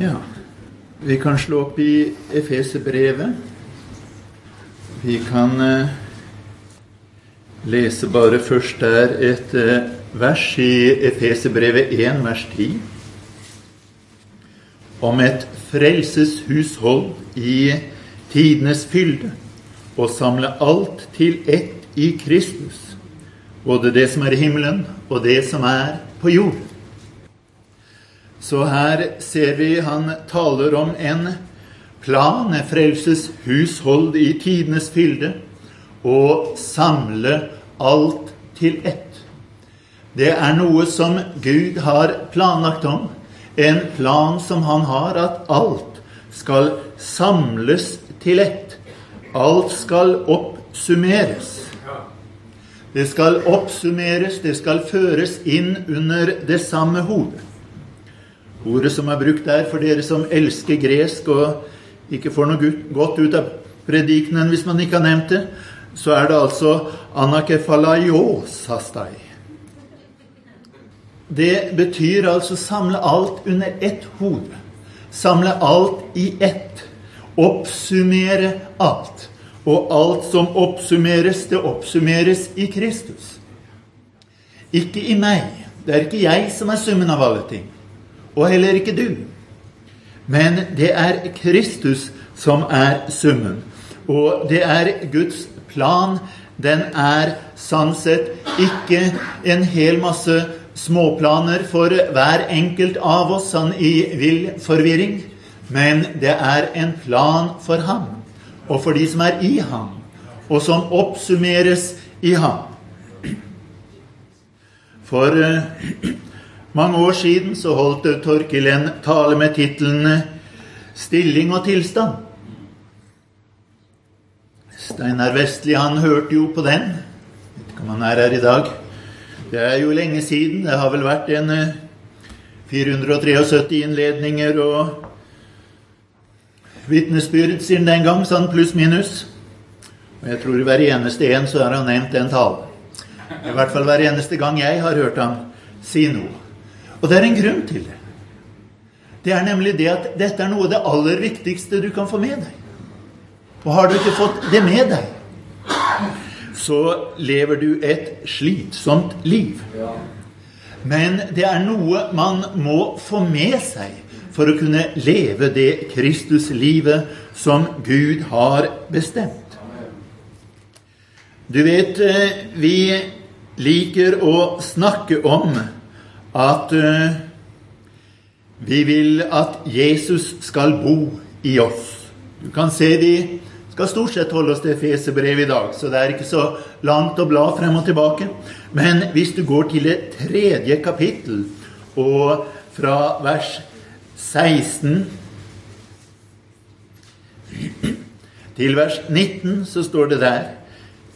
Ja, vi kan slå opp i Efeserbrevet. Vi kan eh, lese bare først der et eh, vers i Efeserbrevet 1, vers 10. Om et frelseshushold i tidenes fylde, og samle alt til ett i Kristus, både det som er i himmelen, og det som er på jorden. Så her ser vi han taler om en plan, en frelseshushold i tidenes fylde, å samle alt til ett. Det er noe som Gud har planlagt om, en plan som han har, at alt skal samles til ett. Alt skal oppsummeres. Det skal oppsummeres, det skal føres inn under det samme hodet. Ordet som er brukt der for dere som elsker gresk og ikke får noe godt ut av predikenen hvis man ikke har nevnt det, så er det altså anakefalaiosastai. Det betyr altså samle alt under ett hode. Samle alt i ett. Oppsummere alt. Og alt som oppsummeres, det oppsummeres i Kristus. Ikke i meg. Det er ikke jeg som er summen av alle ting og heller ikke du. Men det er Kristus som er summen. Og det er Guds plan. Den er sett ikke en hel masse småplaner for hver enkelt av oss sånn i vill forvirring, men det er en plan for ham, og for de som er i ham, og som oppsummeres i ham. For mange år siden så holdt Torkil en tale med tittelen 'Stilling og tilstand'. Steinar Vestli han hørte jo på den. Vet ikke om han er her i dag. Det er jo lenge siden. Det har vel vært en 473 eh, innledninger og vitnesbyrd siden den gang, sånn pluss-minus. Og jeg tror i hver eneste en så har han nevnt den talen. I hvert fall hver eneste gang jeg har hørt ham si noe. Og det er en grunn til det. Det er nemlig det at dette er noe av det aller viktigste du kan få med deg. Og har du ikke fått det med deg, så lever du et slitsomt liv. Men det er noe man må få med seg for å kunne leve det Kristuslivet som Gud har bestemt. Du vet, eh, vi liker å snakke om at uh, vi vil at Jesus skal bo i oss. Du kan se vi skal stort sett holde oss til Fesebrevet i dag, så det er ikke så langt å bla frem og tilbake. Men hvis du går til det tredje kapittel, og fra vers 16 til vers 19, så står det der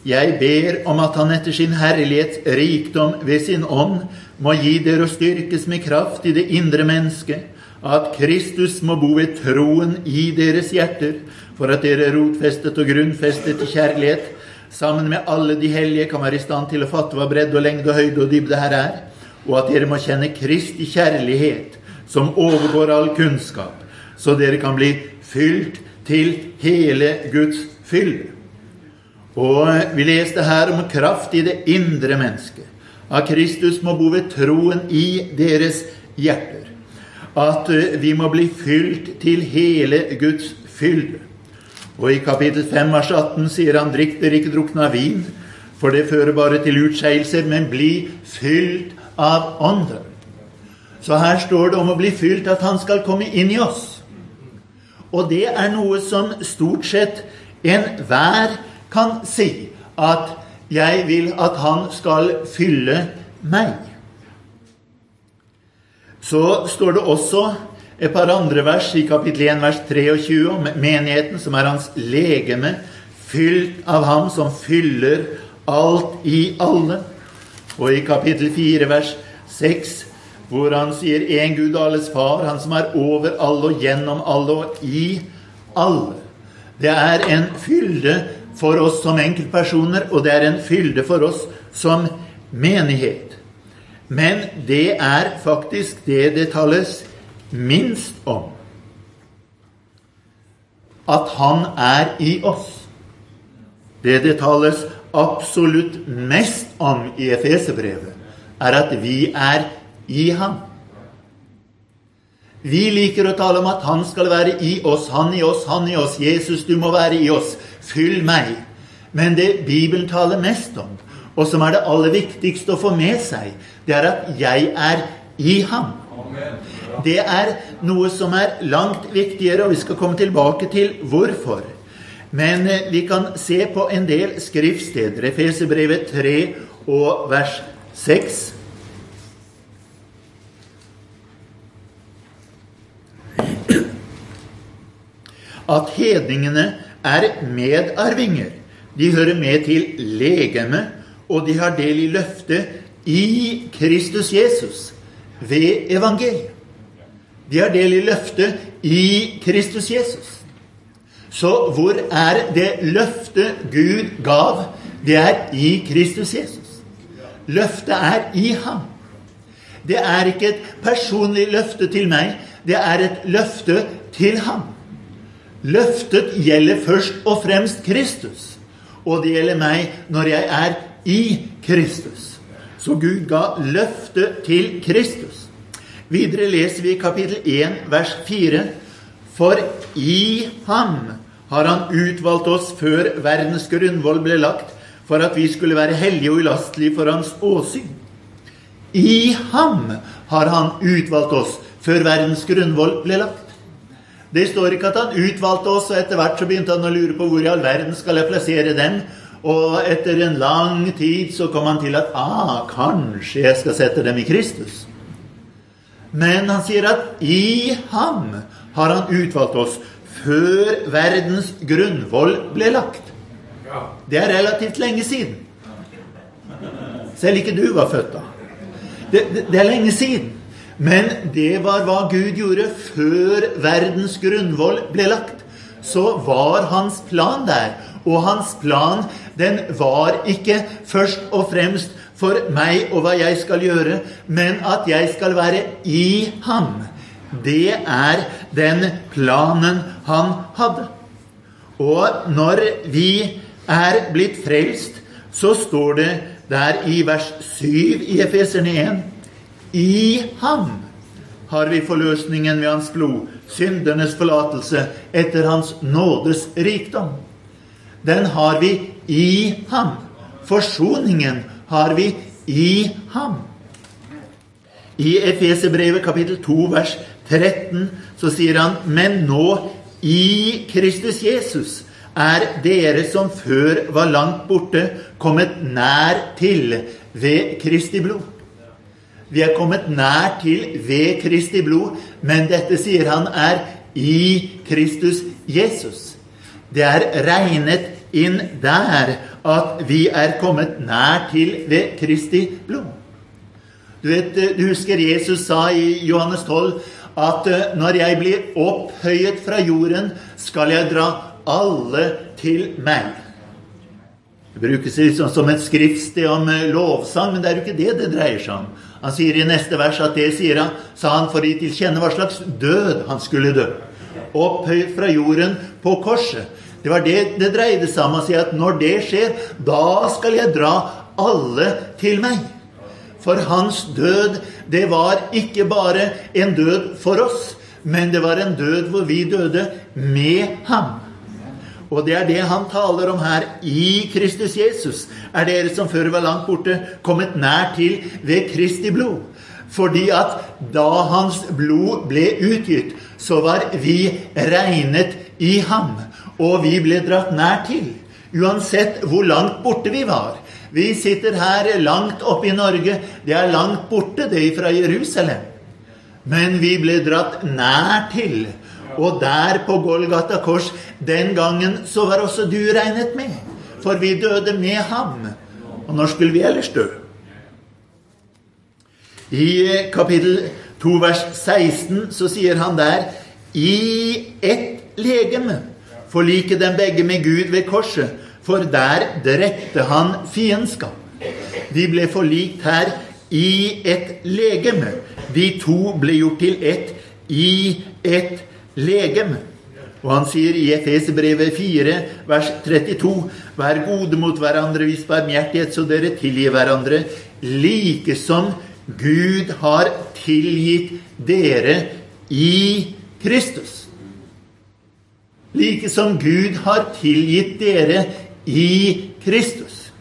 Jeg ber om at Han etter sin herlighets rikdom ved sin ånd må gi dere å styrkes med kraft i det indre mennesket, at Kristus må bo ved troen i deres hjerter, for at dere rotfestet og grunnfestet i kjærlighet, sammen med alle de hellige, kan være i stand til å fatte hva bredde og lengde og høyde og dybde her er, og at dere må kjenne Kristi kjærlighet, som overgår all kunnskap, så dere kan bli fylt til hele Guds fylde. Og vi leste her om kraft i det indre mennesket at Kristus må bo ved troen i deres hjerter. At eh, vi må bli fylt til hele Guds fylde. Og i kapittel 5 vers 18 sier han drikk dere ikke drukna vin, for det fører bare til utskeielser, men bli fylt av Ånden. Så her står det om å bli fylt, at han skal komme inn i oss. Og det er noe som stort sett enhver kan si. At jeg vil at han skal fylle meg. Så står det også et par andre vers i kapittel 1, vers 23 om menigheten, som er hans legeme, fylt av ham som fyller alt i alle. Og i kapittel 4, vers 6, hvor han sier en Gud alles far, han som er over alle og gjennom alle og i alle. Det er en fylde for oss som enkeltpersoner, og det er en fylde for oss som menighet. Men det er faktisk det det tales minst om. at Han er i oss. Det det tales absolutt mest om i Efeserbrevet, er at vi er i Ham. Vi liker å tale om at Han skal være i oss, Han i oss, Han i oss. Jesus, du må være i oss. Fyll meg. Men det Bibelen taler mest om, og som er det aller viktigste å få med seg, det er at jeg er i ham. Det er noe som er langt viktigere, og vi skal komme tilbake til hvorfor. Men eh, vi kan se på en del skriftsteder. Efeserbrevet 3 og vers 6. at hedningene er medarvinger. De hører med til legemet, og de har del i løftet i Kristus Jesus ved evangeliet. De har del i løftet i Kristus Jesus. Så hvor er det løftet Gud gav? Det er i Kristus Jesus. Løftet er i ham. Det er ikke et personlig løfte til meg, det er et løfte til ham. Løftet gjelder først og fremst Kristus. Og det gjelder meg når jeg er i Kristus. Så Gud ga løftet til Kristus. Videre leser vi kapittel 1, vers 4. For i ham har han utvalgt oss før verdens grunnvoll ble lagt, for at vi skulle være hellige og ulastelige for hans åsyn. I ham har han utvalgt oss før verdens grunnvoll ble lagt. Det står ikke at han utvalgte oss, og etter hvert så begynte han å lure på hvor i all verden skal jeg plassere dem. Og etter en lang tid så kom han til at ah, kanskje jeg skal sette dem i Kristus. Men han sier at i ham har han utvalgt oss før verdens grunnvoll ble lagt. Det er relativt lenge siden. Selv ikke du var født da. Det, det, det er lenge siden. Men det var hva Gud gjorde før verdens grunnvoll ble lagt. Så var hans plan der. Og hans plan, den var ikke først og fremst for meg og hva jeg skal gjøre, men at jeg skal være i ham. Det er den planen han hadde. Og når vi er blitt frelst, så står det der i vers 7 i Efeserne 1 i ham har vi forløsningen ved hans blod, syndernes forlatelse etter hans nådes rikdom. Den har vi i ham. Forsoningen har vi i ham. I Efeserbrevet kapittel 2 vers 13 så sier han Men nå i Kristus Jesus er dere som før var langt borte, kommet nær til ved Kristi blod. Vi er kommet nær til ved Kristi blod, men dette sier han er i Kristus Jesus. Det er regnet inn der at vi er kommet nær til ved Kristi blod. Du, vet, du husker Jesus sa i Johannes 12 at eh, når jeg blir opphøyet fra jorden, skal jeg dra alle til meg. Det brukes liksom som et skriftsted om eh, lovsang, men det er jo ikke det det dreier seg om. Han sier i neste vers at det sier han, sa han for å gi til kjenne hva slags død han skulle dø. Opphøyd fra jorden på korset. Det var det det dreide seg om. å si at når det skjer, da skal jeg dra alle til meg. For hans død, det var ikke bare en død for oss, men det var en død hvor vi døde med ham. Og det er det han taler om her. I Kristus Jesus er dere som før var langt borte, kommet nær til ved Kristi blod. Fordi at da hans blod ble utgitt, så var vi regnet i ham. Og vi ble dratt nær til. Uansett hvor langt borte vi var. Vi sitter her langt oppe i Norge. Det er langt borte, det fra Jerusalem. Men vi ble dratt nær til. Og der på Golgata kors, den gangen så var også du regnet med. For vi døde med ham. Og når skulle vi ellers dø? I kapittel 2 vers 16 så sier han der I ett legeme forlike dem begge med Gud ved korset, for der drepte han fiendskap. De ble forlikt her i et legeme. De to ble gjort til ett i et legeme. Og han sier i Efeserbrevet 4, vers 32.: Vær gode mot hverandre, vis barmhjertighet, så dere tilgir hverandre, like som Gud har tilgitt dere i Kristus. Like som Gud har tilgitt dere i Kristus.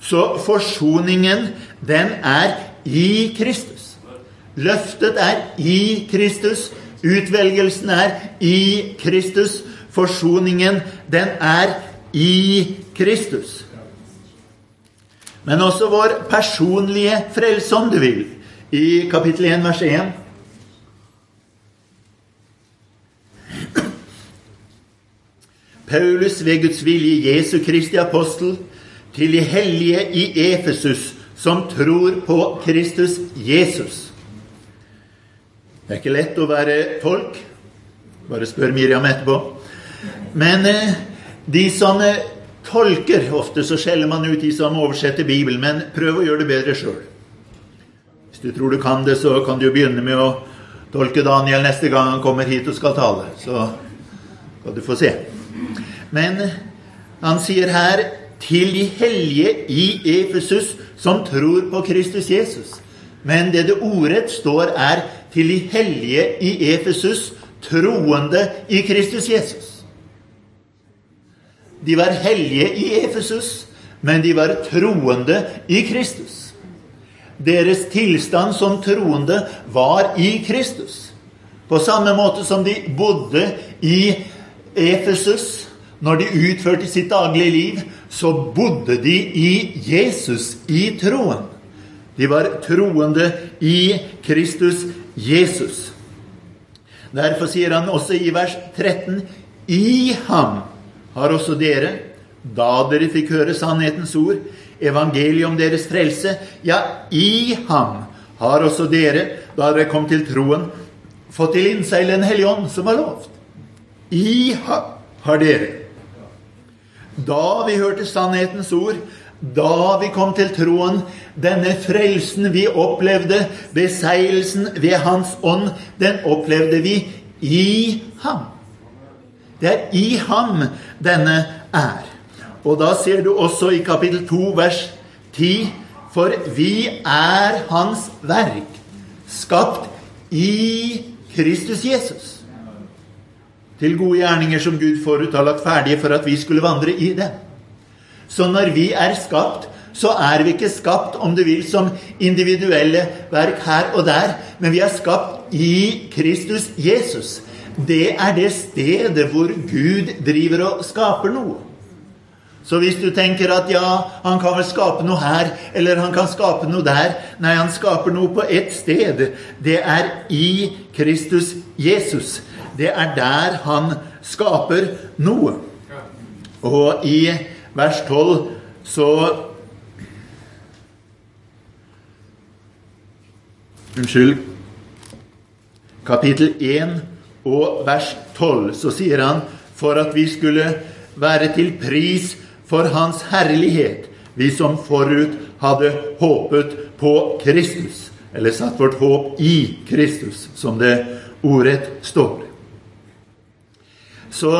Så forsoningen, den er i Kristus. Løftet er i Kristus. Utvelgelsen er i Kristus. Forsoningen, den er i Kristus. Men også vår personlige frelse, om du vil, i kapittel 1, vers 1. Paulus ved Guds vilje, Jesu Kristi apostel, til de hellige i Efesus som tror på Kristus Jesus. Det er ikke lett å være tolk. Bare spør Miriam etterpå. Men eh, de som eh, tolker Ofte så skjeller man ut de som oversetter Bibelen, men prøv å gjøre det bedre sjøl. Hvis du tror du kan det, så kan du jo begynne med å tolke Daniel neste gang han kommer hit og skal tale. Så skal du få se. Men han sier her til de hellige i Efesus som tror på Kristus Jesus. Men det det ordrett står, er til de hellige i Efesus, troende i Kristus Jesus. De var hellige i Efesus, men de var troende i Kristus. Deres tilstand som troende var i Kristus. På samme måte som de bodde i Efesus når de utførte sitt daglige liv, så bodde de i Jesus, i troen. De var troende i Kristus Jesus. Derfor sier han også i vers 13.: I ham har også dere, da dere fikk høre sannhetens ord, evangeliet om deres frelse, ja, i ham har også dere, da dere kom til troen, fått til innseil Den hellige ånd, som var lovt. I ham har dere da vi hørte sannhetens ord, da vi kom til troen, denne frelsen vi opplevde, beseielsen ved Hans ånd, den opplevde vi i ham. Det er i ham denne er. Og da ser du også i kapittel 2, vers 10, for vi er Hans verk, skapt i Kristus Jesus til gode gjerninger som Gud forut har lagt ferdige for at vi skulle vandre i det. Så når vi er skapt, så er vi ikke skapt, om du vil, som individuelle verk her og der, men vi er skapt i Kristus Jesus. Det er det stedet hvor Gud driver og skaper noe. Så hvis du tenker at ja, han kan vel skape noe her, eller han kan skape noe der Nei, han skaper noe på ett sted. Det er i Kristus Jesus. Det er der han skaper noe. Og i vers 12 så Unnskyld. Kapittel 1 og vers 12 så sier han for at vi skulle være til pris for Hans herlighet, vi som forut hadde håpet på Kristus. Eller satt vårt håp i Kristus, som det ordrett står. Så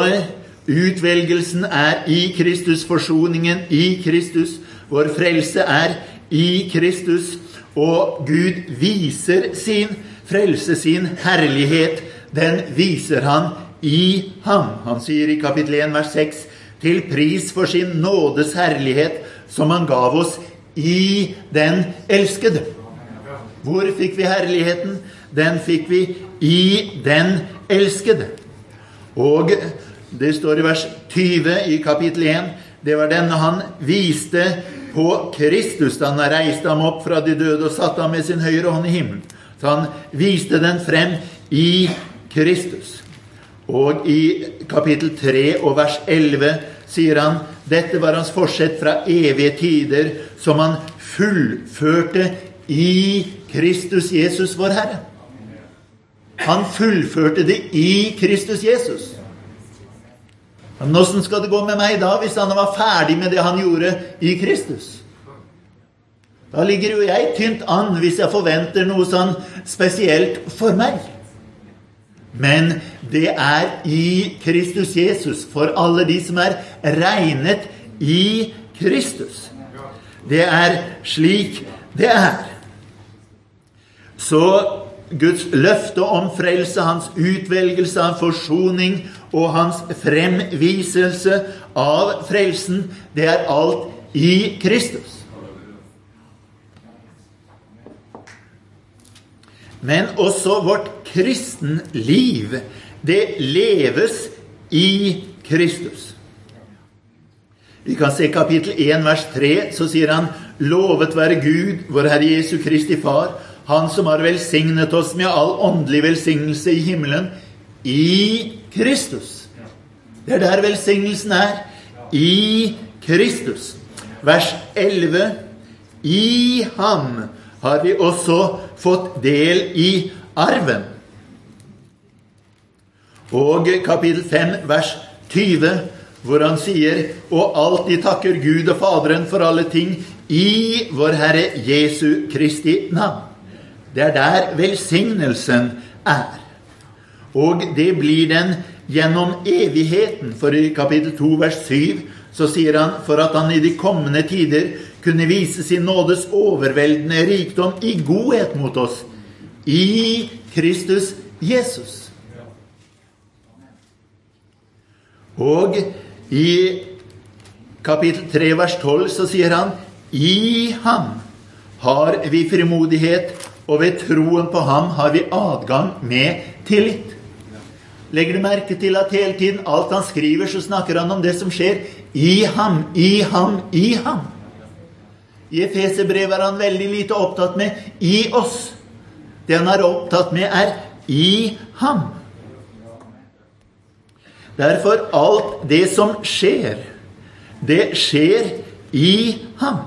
utvelgelsen er i Kristus, forsoningen i Kristus. Vår frelse er i Kristus. Og Gud viser sin frelse, sin herlighet. Den viser han i ham. Han sier i kapittel 1, vers 6.: Til pris for sin nådes herlighet, som han gav oss i den elskede. Hvor fikk vi herligheten? Den fikk vi i den elskede. Og det står i vers 20 i kapittel 1 det var denne han viste på Kristus da han reiste ham opp fra de døde og satte ham med sin høyre hånd i himmelen. Så han viste den frem i Kristus. Og i kapittel 3 og vers 11 sier han dette var hans forsett fra evige tider, som han fullførte i Kristus Jesus, vår Herre. Han fullførte det i Kristus Jesus. Men åssen skal det gå med meg da, hvis han var ferdig med det han gjorde i Kristus? Da ligger jo jeg tynt an hvis jeg forventer noe sånn spesielt for meg. Men det er i Kristus Jesus for alle de som er regnet i Kristus. Det er slik det er. Så Guds løfte om frelse, hans utvelgelse av forsoning og hans fremviselse av frelsen, det er alt i Kristus. Men også vårt kristenliv, det leves i Kristus. Vi kan se kapittel 1, vers 3, så sier han Lovet være Gud, vår Herre Jesu Kristi Far, Han som har velsignet oss med all åndelig velsignelse i himmelen, i Kristus. Det er der velsignelsen er. I Kristus. Vers 11. I ham har vi også fått del i arven. Og kapittel 5, vers 20 hvor han sier og alltid takker Gud og Faderen for alle ting i vår Herre Jesu Kristi navn. Det er der velsignelsen er. Og det blir den gjennom evigheten. For i kapittel 2 vers 7 så sier han for at han i de kommende tider kunne vise sin nådes overveldende rikdom i godhet mot oss i Kristus Jesus. Og i kapittel 3 vers 12 så sier han i ham har vi frimodighet, og ved troen på ham har vi adgang med tillit. Legger du merke til at hele tiden alt han skriver, så snakker han om det som skjer i ham, i ham, i ham. I Efeserbrevet er han veldig lite opptatt med i oss. Det han er opptatt med, er i ham. Derfor alt det som skjer, det skjer i ham.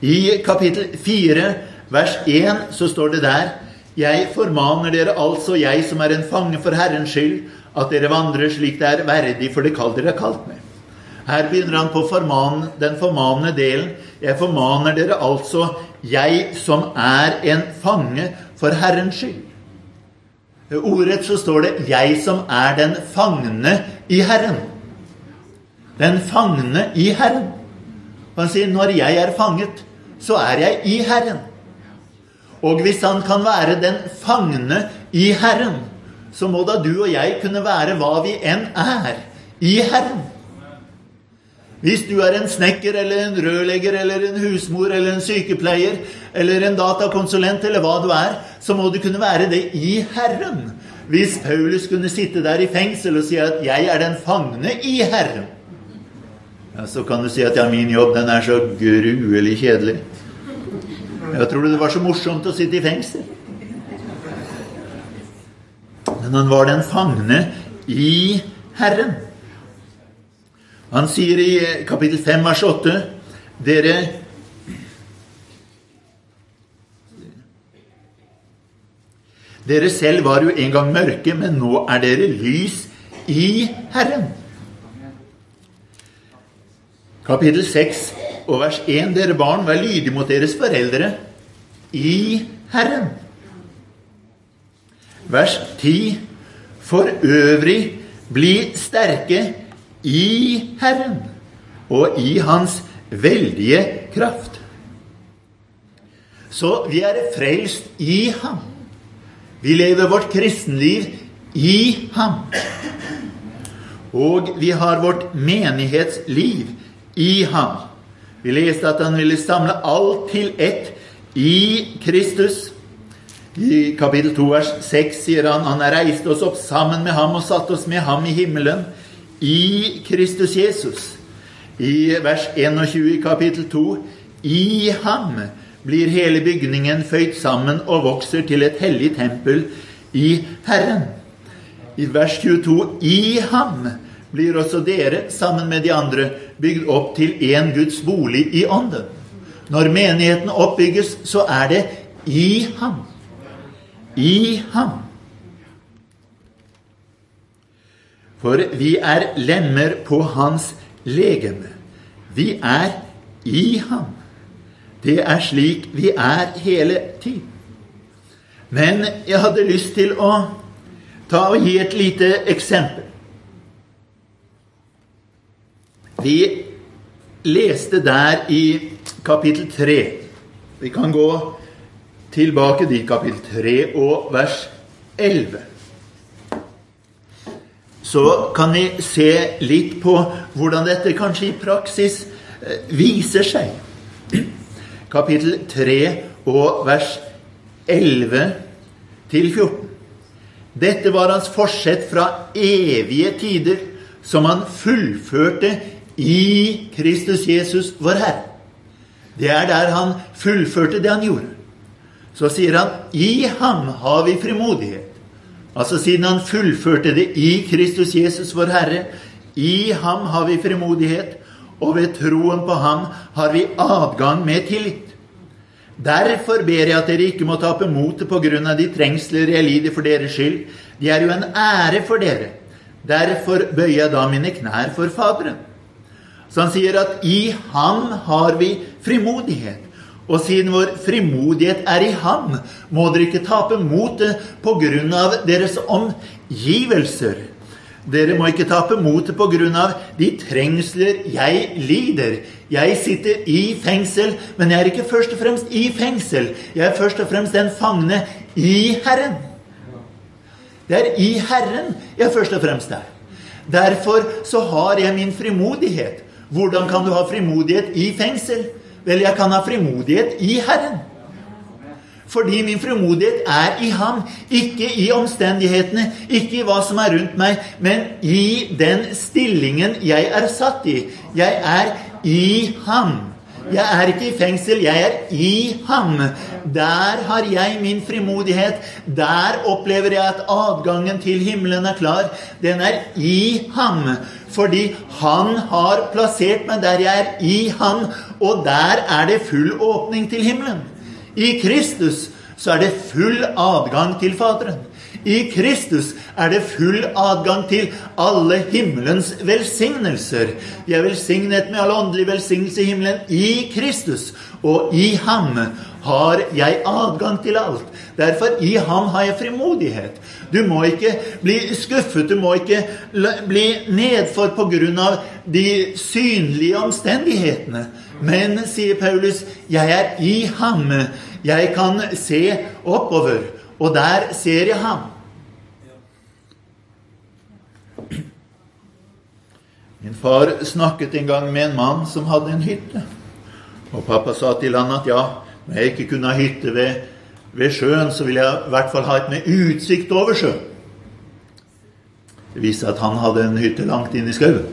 I kapittel 4, vers 1, så står det der Jeg formaner dere altså, jeg som er en fange for Herrens skyld, at dere vandrer slik det er verdig for det kall dere er kalt med. Her begynner han på forman, den formanende delen. Jeg formaner dere altså, jeg som er en fange for Herrens skyld. Ordrett så står det 'jeg som er den fangne i Herren'. Den fangne i Herren. Han sier 'når jeg er fanget, så er jeg i Herren'. Og hvis han kan være den fangne i Herren, så må da du og jeg kunne være hva vi enn er i Herren. Hvis du er en snekker eller en rørlegger eller en husmor eller en sykepleier eller en datakonsulent eller hva du er, så må du kunne være det i Herren. Hvis Paulus kunne sitte der i fengsel og si at 'jeg er den fangne i Herren', ja, så kan du si at 'ja, min jobb, den er så gruelig kjedelig'. Jeg tror det var så morsomt å sitte i fengsel. Men han var den fangne i Herren. Han sier i kapittel 5, vers 8 Dere Dere selv var jo en gang mørke, men nå er dere lys i Herren. Kapittel 6 og vers 1. Dere barn, vær lydige mot deres foreldre i Herren. Vers 10. For øvrig bli sterke i Herren og i Hans veldige kraft. Så vi er frelst i Ham. Vi lever vårt kristenliv i Ham. Og vi har vårt menighetsliv i Ham. Vi leste at han ville samle alt til ett i Kristus. I kapittel 2 vers 6 sier han han reiste oss opp sammen med ham og satte oss med ham i himmelen i Kristus Jesus. I vers 21 i kapittel 2 i ham blir hele bygningen føyd sammen og vokser til et hellig tempel i Herren. I vers 22 i ham blir også dere, sammen med de andre, bygd opp til én Guds bolig i ånden. Når menigheten oppbygges, så er det i ham. I ham. For vi er lemmer på hans legeme. Vi er i ham. Det er slik vi er hele tiden. Men jeg hadde lyst til å ta og gi et lite eksempel. Vi leste der i kapittel 3. Vi kan gå tilbake dit, kapittel 3 og vers 11 så kan vi se litt på hvordan dette kanskje i praksis eh, viser seg. Kapittel 3 og vers 11 til 14. Dette var hans forsett fra evige tider, som han fullførte i Kristus Jesus, vår Herre. Det er der han fullførte det han gjorde. Så sier han, i ham har vi frimodighet Altså siden han fullførte det i Kristus Jesus, vår Herre. I ham har vi frimodighet, og ved troen på ham har vi adgang med tillit. Derfor ber jeg at dere ikke må tape motet på grunn av de trengsler jeg lider for deres skyld. De er jo en ære for dere. Derfor bøyer jeg da mine knær for Faderen. Så han sier at i ham har vi frimodighet. Og siden vår frimodighet er i Ham, må dere ikke tape motet av deres omgivelser. Dere må ikke tape motet av de trengsler jeg lider. Jeg sitter i fengsel, men jeg er ikke først og fremst i fengsel. Jeg er først og fremst en fangne i Herren. Det er i Herren jeg først og fremst er. Derfor så har jeg min frimodighet. Hvordan kan du ha frimodighet i fengsel? Vel, jeg kan ha frimodighet i Herren. Fordi min frimodighet er i ham, ikke i omstendighetene, ikke i hva som er rundt meg, men i den stillingen jeg er satt i. Jeg er i ham. Jeg er ikke i fengsel, jeg er i ham. Der har jeg min frimodighet. Der opplever jeg at adgangen til himmelen er klar. Den er i ham. Fordi han har plassert meg der jeg er i ham, og der er det full åpning til himmelen. I Kristus så er det full adgang til Faderen. I Kristus er det full adgang til alle himmelens velsignelser. Vi er velsignet med all åndelig velsignelse i himmelen i Kristus. Og i ham har jeg adgang til alt. Derfor, i ham har jeg frimodighet. Du må ikke bli skuffet, du må ikke bli nedfor av de synlige omstendighetene. Men, sier Paulus, jeg er i ham. Jeg kan se oppover, og der ser jeg ham. Min far snakket en gang med en mann som hadde en hytte. Og pappa sa til han at ja, når jeg ikke kunne ha hytte ved, ved sjøen, så ville jeg i hvert fall ha et med utsikt over sjøen. Det viste at han hadde en hytte langt inn i skauen.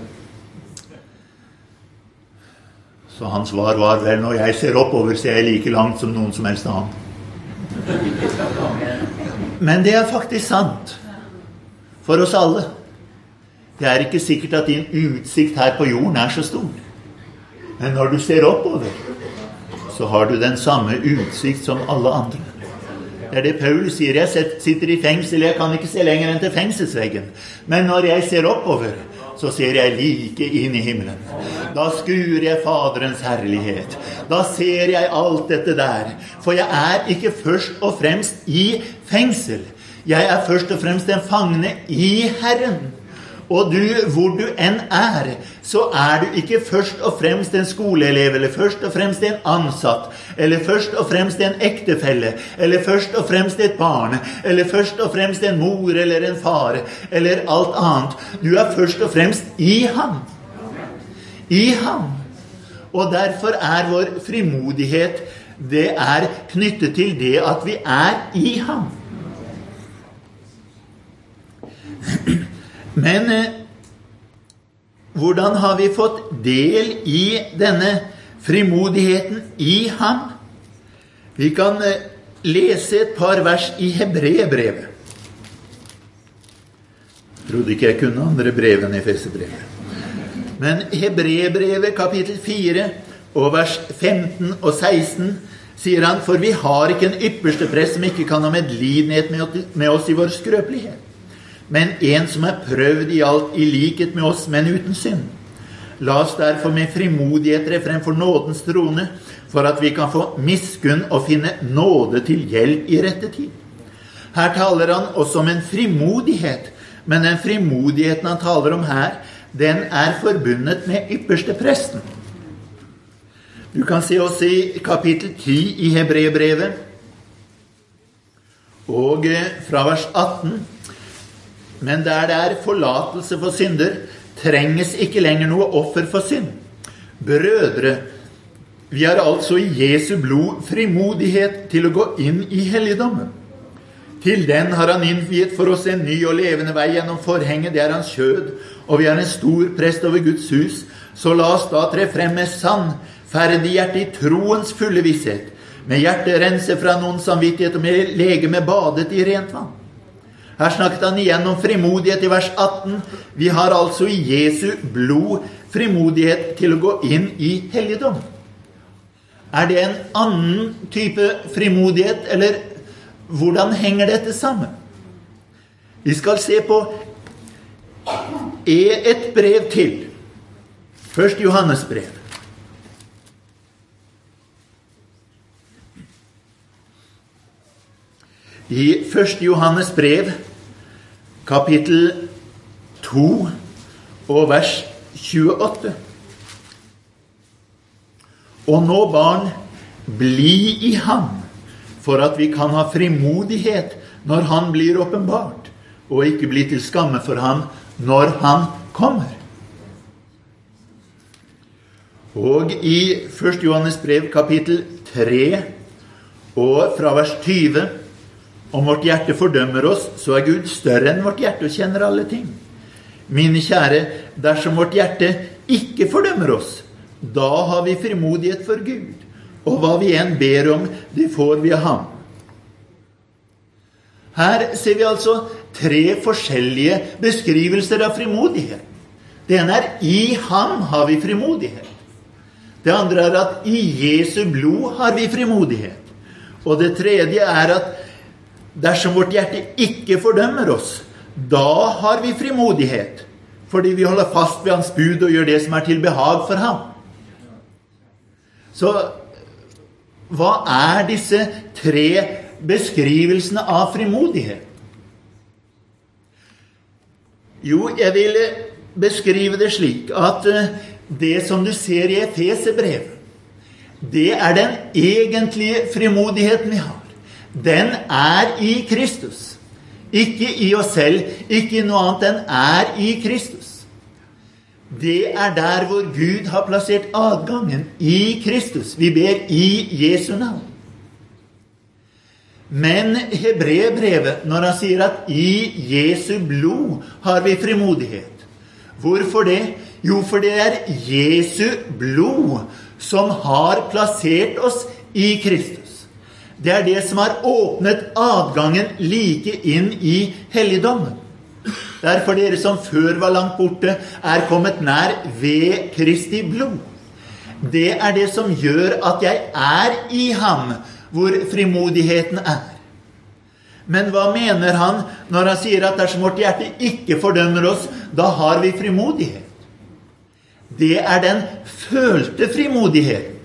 Så hans svar var vel når jeg ser oppover, ser jeg like langt som noen som helst annen. Men det er faktisk sant for oss alle. Det er ikke sikkert at din utsikt her på jorden er så stor. Men når du ser oppover, så har du den samme utsikt som alle andre. Det er det Paulus sier. Jeg sitter i fengsel, jeg kan ikke se lenger enn til fengselsveggen. Men når jeg ser oppover, så ser jeg like inn i himmelen. Da skuer jeg Faderens herlighet. Da ser jeg alt dette der. For jeg er ikke først og fremst i fengsel. Jeg er først og fremst en fangne i Herren. Og du, hvor du enn er, så er du ikke først og fremst en skoleelev, eller først og fremst en ansatt, eller først og fremst en ektefelle, eller først og fremst et barn, eller først og fremst en mor eller en far, eller alt annet. Du er først og fremst i ham. I ham. Og derfor er vår frimodighet det er knyttet til det at vi er i ham. Men eh, hvordan har vi fått del i denne frimodigheten i ham? Vi kan eh, lese et par vers i Hebreerbrevet. Trodde ikke jeg kunne andre brev enn Efeserbrevet. Men Hebreerbrevet kapittel 4 og vers 15 og 16 sier han, for vi har ikke en ypperste prest som ikke kan ha medlidenhet med oss i vår skrøpelighet men en som er prøvd i alt i likhet med oss, men uten synd. La oss derfor med frimodighet tre fremfor nådens trone, for at vi kan få miskunn og finne nåde til hjelp i rette tid. Her taler han også om en frimodighet. Men den frimodigheten han taler om her, den er forbundet med ypperste presten. Du kan se oss i kapittel 10 i Hebreerbrevet, og fra vers 18. Men der det er forlatelse for synder, trenges ikke lenger noe offer for synd. Brødre, vi har altså i Jesu blod frimodighet til å gå inn i helligdommen. Til den har han innviet for oss en ny og levende vei gjennom forhenget, det er hans kjød, og vi har en stor prest over Guds hus. Så la oss da tre frem med sann, ferdig hjerte i troens fulle visshet, med hjertet rense fra noen samvittighet og med legeme badet i rent vann. Her snakket han igjen om frimodighet i vers 18. Vi har altså i Jesu blod frimodighet til å gå inn i helligdom. Er det en annen type frimodighet, eller hvordan henger dette sammen? Vi skal se på et brev til. Først Johannes brev. I 1. Johannes brev, kapittel 2 og vers 28. Og nå, barn, bli i ham, for at vi kan ha frimodighet når han blir åpenbart, og ikke bli til skamme for ham når han kommer. Og i 1. Johannes brev, kapittel 3, og fra vers 20 om vårt hjerte fordømmer oss, så er Gud større enn vårt hjerte og kjenner alle ting. Mine kjære, dersom vårt hjerte ikke fordømmer oss, da har vi frimodighet for Gud. Og hva vi enn ber om, det får vi av ham. Her ser vi altså tre forskjellige beskrivelser av frimodighet. Det ene er i ham har vi frimodighet. Det andre er at i Jesu blod har vi frimodighet. Og det tredje er at Dersom vårt hjerte ikke fordømmer oss, da har vi frimodighet, fordi vi holder fast ved Hans bud og gjør det som er til behag for ham. Så hva er disse tre beskrivelsene av frimodighet? Jo, jeg vil beskrive det slik at eh, det som du ser i Efeserbrevet, det er den egentlige frimodigheten vi har den er i Kristus. Ikke i oss selv, ikke i noe annet. Den er i Kristus. Det er der hvor Gud har plassert adgangen. I Kristus. Vi ber i Jesu navn. Men hebreerbrevet, når han sier at i Jesu blod har vi frimodighet Hvorfor det? Jo, for det er Jesu blod som har plassert oss i Kristus. Det er det som har åpnet adgangen like inn i helligdommen. Derfor dere som før var langt borte, er kommet nær ved Kristi blod. Det er det som gjør at jeg er i ham, hvor frimodigheten er. Men hva mener han når han sier at dersom vårt hjerte ikke fordømmer oss, da har vi frimodighet? Det er den følte frimodigheten.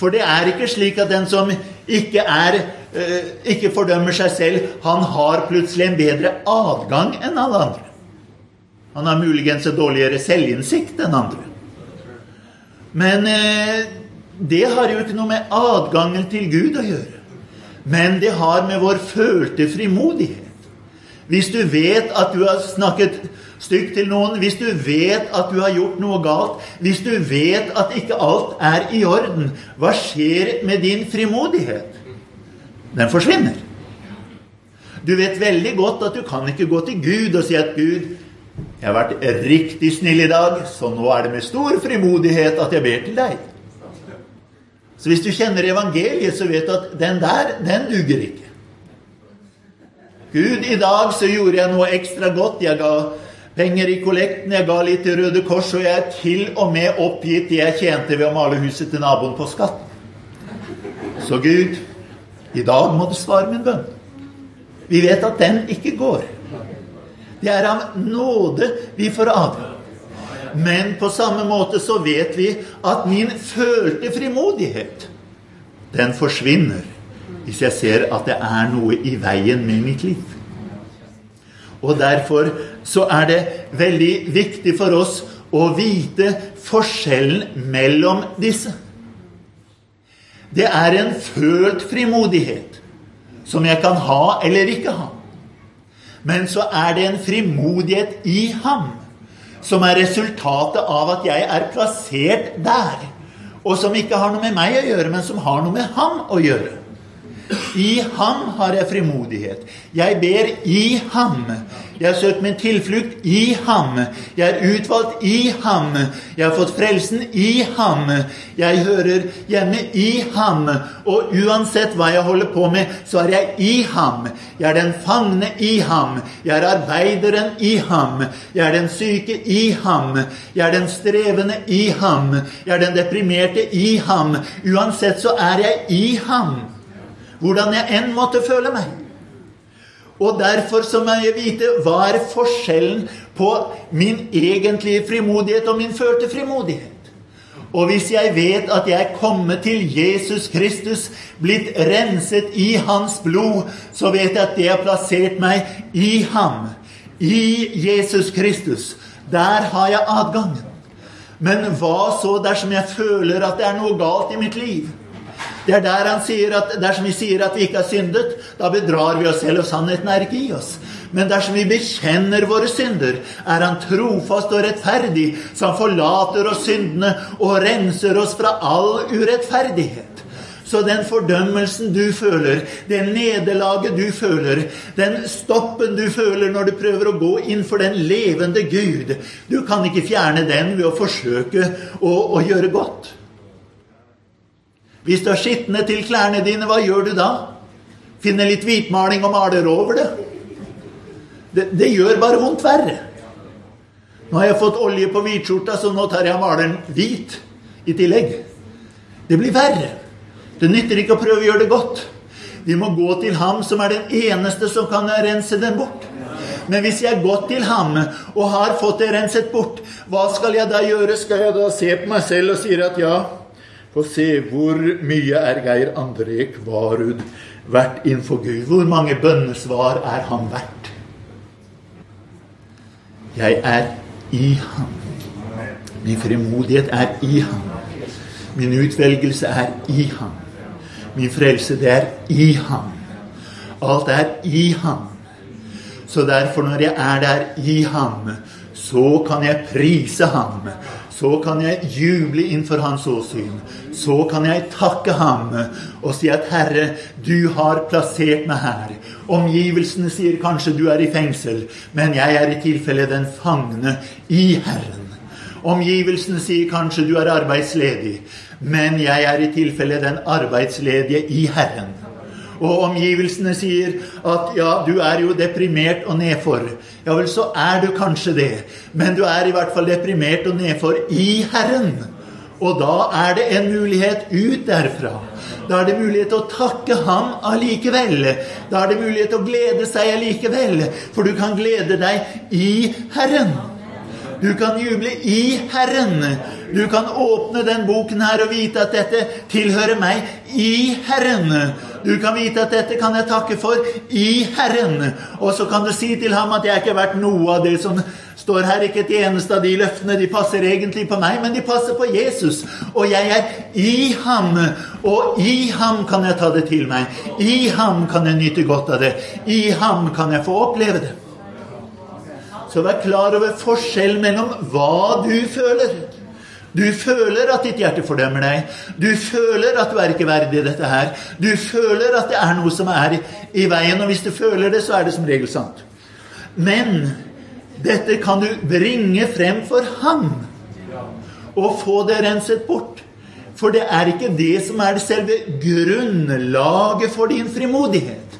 For det er ikke slik at den som ikke, er, eh, ikke fordømmer seg selv, han har plutselig en bedre adgang enn alle andre. Han har muligens en dårligere selvinnsikt enn andre. Men eh, det har jo ikke noe med adgangen til Gud å gjøre. Men det har med vår følte frimodighet. Hvis du vet at du har snakket stygt til noen, hvis du vet at du har gjort noe galt, hvis du vet at ikke alt er i orden, hva skjer med din frimodighet? Den forsvinner. Du vet veldig godt at du kan ikke gå til Gud og si at Gud, jeg har vært riktig snill i dag, så nå er det med stor frimodighet at jeg ber til deg. Så hvis du kjenner evangeliet, så vet du at den der, den duger ikke. Gud, i dag så gjorde jeg noe ekstra godt. Jeg ga penger i kollekten, jeg ga litt til Røde Kors, og jeg er til og med oppgitt det jeg tjente ved å male huset til naboen på skatten. Så Gud, i dag må du svare min bønn. Vi vet at den ikke går. Det er av nåde vi får adgang. Men på samme måte så vet vi at min følte frimodighet, den forsvinner hvis jeg ser at det er noe i veien med mitt liv. Og derfor så er det veldig viktig for oss å vite forskjellen mellom disse. Det er en følt frimodighet som jeg kan ha eller ikke ha. Men så er det en frimodighet i ham som er resultatet av at jeg er plassert der. Og som ikke har noe med meg å gjøre, men som har noe med ham å gjøre. I ham har jeg frimodighet. Jeg ber i ham. Jeg har søkt min tilflukt i ham. Jeg er utvalgt i ham. Jeg har fått frelsen i ham. Jeg hører hjemme i ham. Og uansett hva jeg holder på med, så er jeg i ham. Jeg er den fangne i ham. Jeg er arbeideren i ham. Jeg er den syke i ham. Jeg er den strevende i ham. Jeg er den deprimerte i ham. Uansett så er jeg i ham hvordan jeg enn måtte føle meg. Og derfor så må jeg vite hva er forskjellen på min egentlige frimodighet og min følte frimodighet. Og hvis jeg vet at jeg er kommet til Jesus Kristus, blitt renset i hans blod, så vet jeg at det har plassert meg i ham. I Jesus Kristus. Der har jeg adgangen. Men hva så dersom jeg føler at det er noe galt i mitt liv? Det er der han sier at dersom vi sier at vi ikke har syndet, da bedrar vi oss selv, og sannheten er ikke i oss. Men dersom vi bekjenner våre synder, er han trofast og rettferdig, så Han forlater oss syndene og renser oss fra all urettferdighet. Så den fordømmelsen du føler, det nederlaget du føler, den stoppen du føler når du prøver å gå inn for den levende Gud Du kan ikke fjerne den ved å forsøke å, å gjøre godt. Hvis du har skitne til klærne dine, hva gjør du da? Finner litt hvitmaling og maler over det? det? Det, gjør bare vondt verre. Nå har jeg fått olje på hvitskjorta, så nå tar jeg og maler den hvit i tillegg. Det blir verre. Det nytter ikke å prøve å gjøre det godt. Vi må gå til ham som er den eneste som kan rense den bort. Men hvis jeg har gått til ham og har fått det renset bort, hva skal jeg da gjøre? Skal jeg da se på meg selv og si at ja, få se hvor mye er Geir André Kvarud verdt innenfor Gud. Hvor mange bønnesvar er han verdt? Jeg er i ham. Min fremodighet er i ham. Min utvelgelse er i ham. Min frelse, det er i ham. Alt er i ham. Så derfor, når jeg er der i ham, så kan jeg prise ham. Så kan jeg juble innenfor hans åsyn. Så kan jeg takke ham og si at 'Herre, du har plassert meg her'. Omgivelsene sier kanskje du er i fengsel, men jeg er i tilfelle den fangne i Herren. Omgivelsene sier kanskje du er arbeidsledig, men jeg er i tilfelle den arbeidsledige i Herren. Og omgivelsene sier at ja, du er jo deprimert og nedfor. Ja vel, så er du kanskje det. Men du er i hvert fall deprimert og nedfor i Herren. Og da er det en mulighet ut derfra. Da er det mulighet til å takke ham allikevel. Da er det mulighet til å glede seg allikevel. For du kan glede deg i Herren. Du kan juble i Herren. Du kan åpne den boken her og vite at dette tilhører meg i Herren. Du kan vite at dette kan jeg takke for i Herren. Og så kan du si til ham at jeg ikke har vært noe av det som står her. Ikke et eneste av de løftene. De passer egentlig på meg, men de passer på Jesus. Og jeg er i ham. Og i ham kan jeg ta det til meg. I ham kan jeg nyte godt av det. I ham kan jeg få oppleve det. Så vær klar over forskjellen mellom hva du føler. Du føler at ditt hjerte fordømmer deg. Du føler at du er ikke verdig dette her. Du føler at det er noe som er i veien, og hvis du føler det, så er det som regel sant. Men dette kan du bringe frem for ham og få det renset bort. For det er ikke det som er selve grunnlaget for din frimodighet.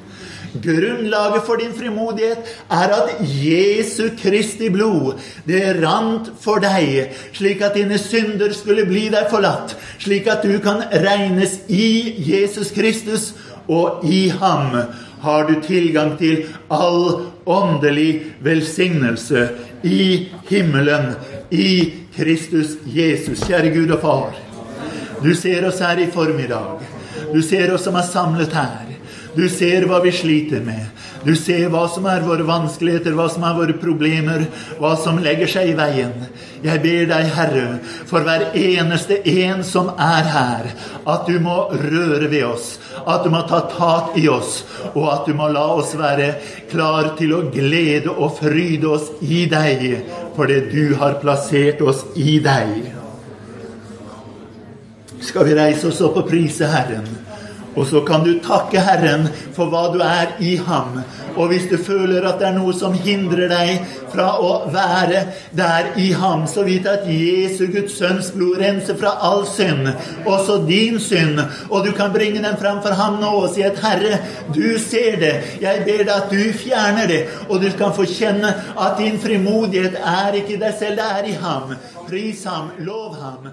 Grunnlaget for din frimodighet er at Jesu Kristi blod, det rant for deg, slik at dine synder skulle bli deg forlatt, slik at du kan regnes i Jesus Kristus, og i ham har du tilgang til all åndelig velsignelse i himmelen, i Kristus Jesus. Kjære Gud og Far, du ser oss her i formiddag. Du ser oss som er samlet her. Du ser hva vi sliter med. Du ser hva som er våre vanskeligheter, hva som er våre problemer, hva som legger seg i veien. Jeg ber deg, Herre, for hver eneste en som er her, at du må røre ved oss, at du må ta tak i oss, og at du må la oss være klar til å glede og fryde oss i deg, fordi du har plassert oss i deg. Skal vi reise oss opp og prise Herren? Og så kan du takke Herren for hva du er i ham. Og hvis du føler at det er noe som hindrer deg fra å være der i ham, så vit at Jesu Guds sønns blod renser fra all synd, også din synd. Og du kan bringe den fram for ham nå og si at 'Herre, du ser det. Jeg ber deg at du fjerner det.' Og du kan få kjenne at din frimodighet er ikke i deg selv, det er i ham. Pris ham, lov ham.